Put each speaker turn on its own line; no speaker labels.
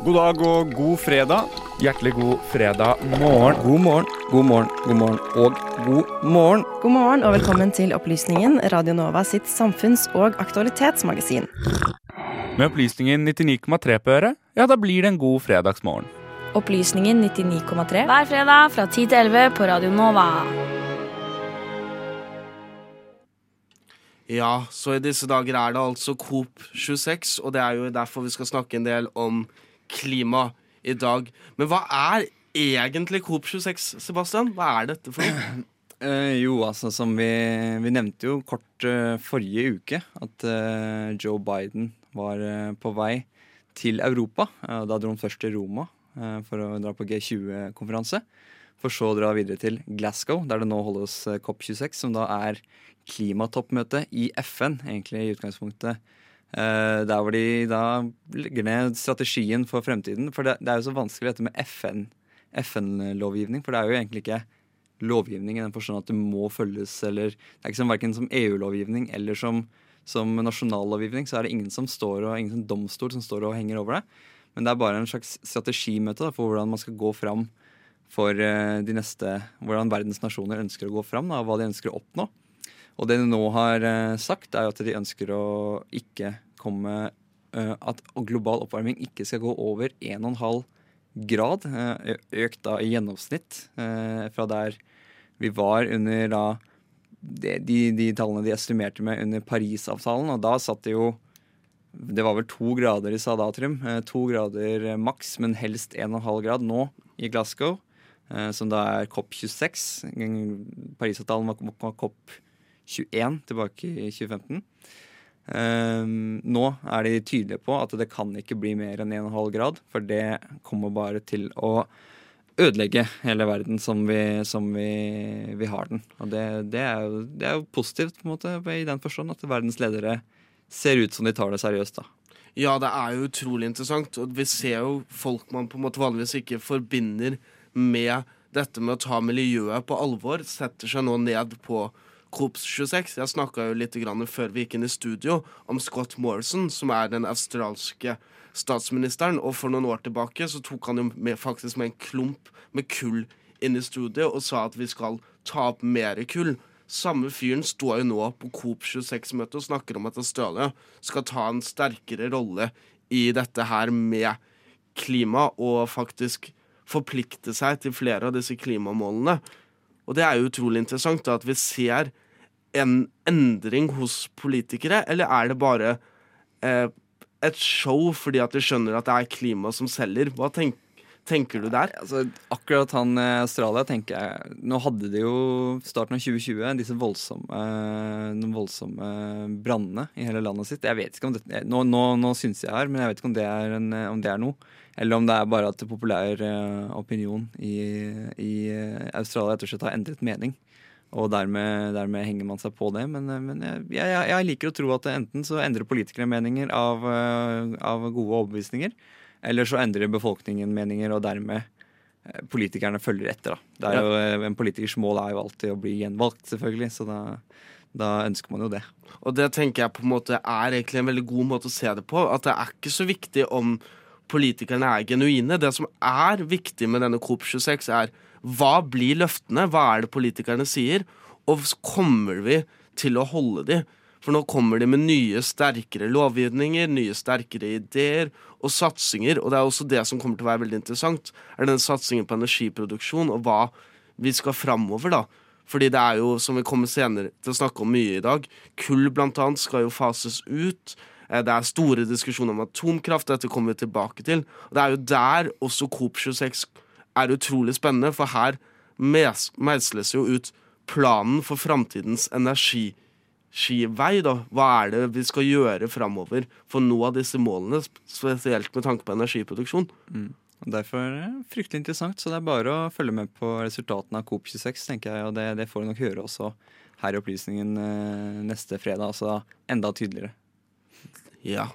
God dag og god fredag.
Hjertelig god fredag morgen.
God morgen, god morgen, god morgen og god morgen.
God morgen og velkommen til Opplysningen, Radio Nova sitt samfunns- og aktualitetsmagasin.
Med opplysningen 99,3 på øret, ja, da blir det en god fredagsmorgen.
Opplysningen 99,3 hver fredag fra 10 til 11 på Radio Nova.
Ja, så i disse dager er det altså Coop 26, og det er jo derfor vi skal snakke en del om klima i dag. Men hva er egentlig COP26, Sebastian? Hva er dette for noe?
Eh, jo, altså som vi, vi nevnte jo kort eh, forrige uke at eh, Joe Biden var eh, på vei til Europa. Da dro han først til Roma eh, for å dra på G20-konferanse. For så å dra videre til Glasgow, der det nå holdes eh, COP26, som da er klimatoppmøte i FN, egentlig i utgangspunktet. Eh, der hvor de da legger ned strategien for fremtiden. For det, det er jo så vanskelig dette med FN, FN-lovgivning, for det er jo egentlig ikke lovgivning i den forstand at det må følges, eller Det er ikke som verken som EU-lovgivning eller som, som nasjonallovgivning, så er det ingen som står og, ingen som domstol som står og henger over det. Men det er bare en slags strategimøte da, for hvordan man skal gå fram for eh, de neste Hvordan verdens nasjoner ønsker å gå fram, da, og hva de ønsker å oppnå. Og det de nå har eh, sagt, er jo at de ønsker å ikke komme med At global oppvarming ikke skal gå over 1,5 grad. eh, økt da i gjennomsnitt eh, fra der vi var under da de, de, tallene de estimerte med under Parisavtalen. Og da satt det jo Det var vel to grader de sa da, Trym. Eh, To grader maks, men helst 1,5 grad nå i Glasgow. eh, Som da er COP26. Parisavtalen var COP21 tilbake i 2015. Ehm, nå er de tydelige på at det kan ikke bli mer enn 1,5 grad, for det kommer bare til å ødelegge hele verden som vi, som vi, vi har den. Og det, det, er jo, det er jo positivt på en måte, i den forstand at verdens ledere ser ut som de tar det seriøst. da.
Ja, det er jo utrolig interessant, og vi ser jo folk man på en måte vanligvis ikke forbinder med dette med å ta miljøet på alvor, setter seg nå ned på COP26. Jeg snakka jo litt grann før vi gikk inn i studio om Scott Morrison, som er den australske statsministeren. Og for noen år tilbake så tok han jo med, faktisk med en klump med kull inn i studio og sa at vi skal ta opp mer kull. Samme fyren står jo nå på Coop 26-møtet og snakker om at Australia skal ta en sterkere rolle i dette her med klima, og faktisk forplikte seg til flere av disse klimamålene. Og det er jo utrolig interessant da, at vi ser en endring hos politikere, eller er det bare eh, et show fordi at de skjønner at det er klima som selger? Hva tenk, tenker du der?
Altså, akkurat han i Australia tenker jeg Nå hadde de jo starten av 2020 disse voldsomme, noen voldsomme brannene i hele landet sitt. Jeg vet ikke om det, Nå, nå, nå syns jeg her, men jeg vet ikke om det er, en, om det er noe. Eller om det er bare at populær eh, opinion i, i eh, Australia rett og slett har endret mening. Og dermed, dermed henger man seg på det. Men, eh, men jeg, jeg, jeg liker å tro at enten så endrer politikere meninger av, eh, av gode overbevisninger, eller så endrer befolkningen meninger, og dermed eh, politikerne følger etter. Da. Det er jo, en politikers mål er jo alltid å bli gjenvalgt, selvfølgelig. Så da, da ønsker man jo det.
Og det tenker jeg på en måte er egentlig en veldig god måte å se det på. At det er ikke så viktig om politikerne er genuine. Det som er viktig med denne COP26, er hva blir løftene? Hva er det politikerne sier? Og kommer vi til å holde de? For nå kommer de med nye, sterkere lovgivninger, nye, sterkere ideer og satsinger. Og det er også det som kommer til å være veldig interessant, er den satsingen på energiproduksjon og hva vi skal framover, da. Fordi det er jo, som vi kommer senere til å snakke om mye i dag, kull blant annet skal jo fases ut. Eh, Det er store diskusjoner om atomkraft, dette kommer vi tilbake til. Og det er jo der også COP26 er utrolig spennende, for her meisles jo ut planen for framtidens energiskivei. da. Hva er det vi skal gjøre framover for å nå disse målene, spesielt med tanke på energiproduksjon?
Mm. Derfor er det fryktelig interessant, så det er bare å følge med på resultatene av COP26, tenker jeg. Og det, det får vi nok høre også her i Opplysningen eh, neste fredag, altså enda tydeligere.
Ja.